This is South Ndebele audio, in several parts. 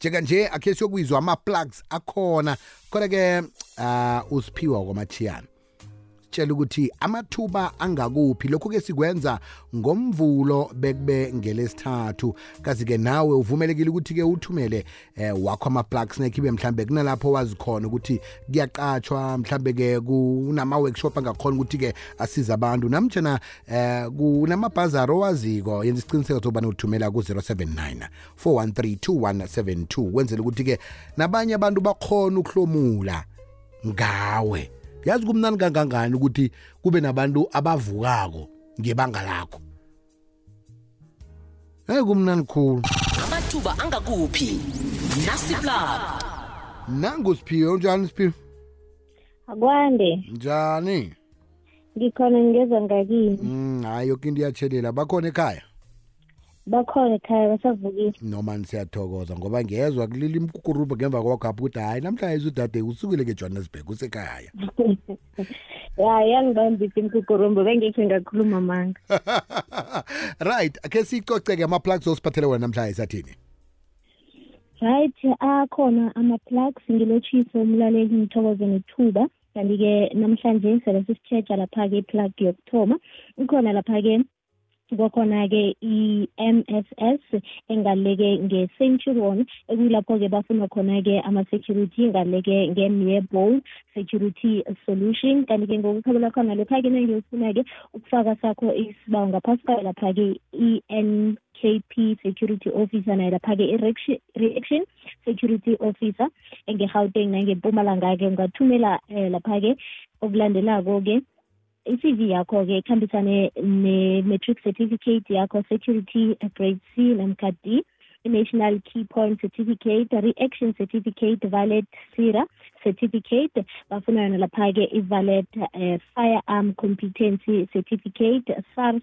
njenganje akhe siyokwizwa ama-plugs akhona kodwa-ke uh, usiphiwa kwamathiyana sitshela ukuthi amathuba angakuphi lokhu-ke sikwenza ngomvulo bekube ngelesithathu kazi-ke nawe uvumelekile ukuthi-ke uthumele eh, wakho ama-plug snack ibe mhlambe kunalapho wazi khona ukuthi kuyaqatshwa mhlambe-ke kunama-workshop angakhona ukuthi-ke asize abantu namtshana eh, kunamabhazari owaziko yenza isiqiniseko sokubana uthumela ku-079 4132172 wenzela ukuthi ke nabanye abantu bakhona ukuhlomula ngawe yazi kumnani kangangani ukuthi kube nabantu abavukako ngebanga lakho hey kumnani khulu amathuba angakuphi nasiplab nangu siphiwe unjani siphiwe akwande njani ngikhona ngingeza ngakini mm hayi yoke into iyatshelela bakhona ekhaya bakhona ekhaya basavukile nomani siyathokoza ngoba ngiyezwa kulila imkukuruba ngemva kwakho apho ukuthi hhayi namhlanje udade usukile ngejohannesburg usekhaya ya yangibambisa imkukurumba bengekhe ngakhuluma manga right akhe sicoceke ama-plugs osiphathele wona namhlanje sathini right akhona ama-plugs ngilotshise umlaleli ngithokoze nethuba kanti-ke namhlanje sele sisitsheja lapha-ke iplug yokuthoma ikhona lapha-ke kokhona-ke i-mss engaleke nge-centurion ekuyilapho-ke bafuna khona-ke ama-security ngaleke nge-mirbo security solution kanti-ke ngokukhabela khona lokha-ke nangiyofuna-ke ukufaka sakho isibawo ngaphasi kwayo lapha-ke i-n KP security officer naye lapha-ke i-reaction security officer engegauteng nangempumalanga-ke ungathumela um lapha-ke okulandelako-ke i-cv yakho-ke ikhambisane ne-matric certificate yakho security grade c namkha d national key point certificate reaction certificate valid sira certificate bafuna yona lapha-ke i-valid uh, eh, firearm competency certificate sars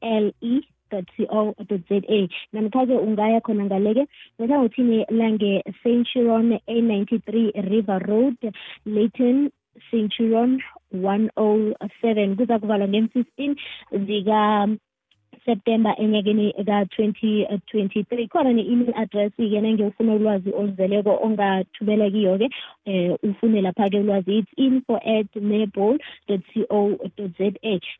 l e co za namkha-ke ungaya khona ngaleke ngehlangothini lange-centuron a93 river road layton centuron 107 kuza kuvalwa nge-15 zika september enyakeni ka-2023 khona ne-email address-ke nangewufuna ulwazi oluzeleko ongathumela kiyo-ke eh ufune lapha ke ulwazi it's info at netball co za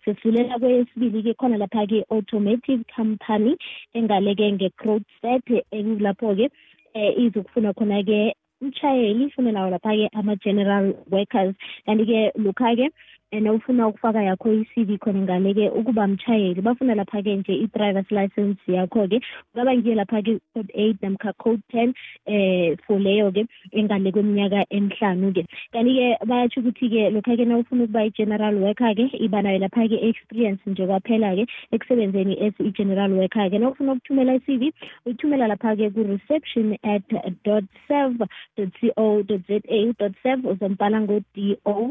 sesifulela kweyesibili ke khona lapha ke automotive company engale ke nge-crowd set ekulapho ke eh izokufuna khona ke umshayeli ifune lawo lapha-ke ama-general workers kanti-ke lokha-ke and ufuna ukufaka yakho i-cv khona ngale-ke ukuba mtshayeli bafuna lapha-ke nje i-driver's license yakho-ke kungaba ngiyo lapha-ke code eight namkha code ten eh for leyo-ke engale kweminyaka emihlanu-ke kanti-ke bayatsho ukuthi-ke lokha-ke na ufuna ukuba i-general worker-ke iba nayo lapha-ke i-experience nje kwaphela-ke ekusebenzeni as i-general worker-ke na ufuna ukuthumela i-cv uyithumela lapha-ke ku-reception at dot serve dot co dot za dot serve uzombhala ngo-d o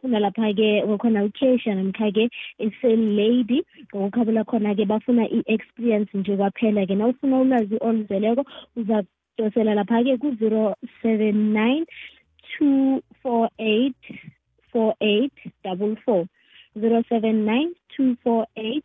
khona lapha-ke kwakhona ukeisha namkha-ke iselady ngokukhabela khona-ke bafuna i-experience nje kwaphela-ke na ufuna ulwazi oluzeleko uza kudosela lapha-ke ku-zero seven nine two four eight four eight double four zero seven nine two four eight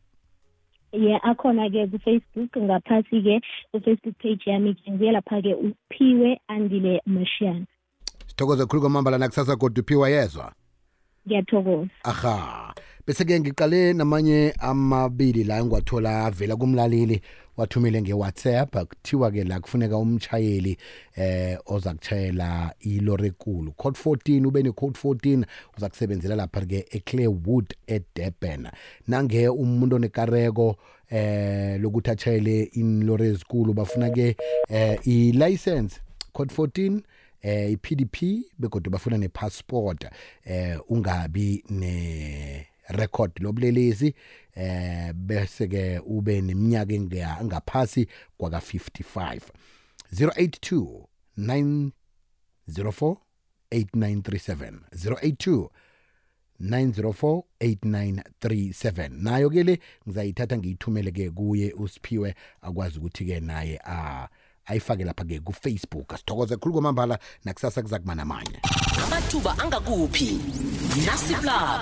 ye akhona-ke kufacebook ngaphasi-ke kufacebook page yami ke ngiye lapha-ke uphiwe andile mashiyana sithokoze khulu kwamambala nakusasa kodwa uphiwa yezwa ngiyathokoza aha bese-ke ngiqale namanye amabili la engiwathola avela kumlaleli wathumele ngewhatsapp kuthiwa-ke la kufuneka umshayeli eh oza kushayela ilori ekulu code 14 ube ne-code 14 uza kusebenzela lapha-ke eclearwood edurban nange umuntu onekareko eh lokuthi atshayele inlori ezikulu bafuna ke eh i-license code 14 eh i-PDP begodwa bafuna ne-passport eh ungabi ne record lobulelesi eh bese ke ube neminyaka engaphasi kwaka 55 082 904 8937 082 904 8937 nayo ke le ngizayithatha ngiyithumele ke kuye usiphiwe akwazi ukuthi ke naye a ayifake lapha ke kufacebook asithokoze khulu kwamambala nakusasa kuza kuba namanye amathuba angakuphi nasiplab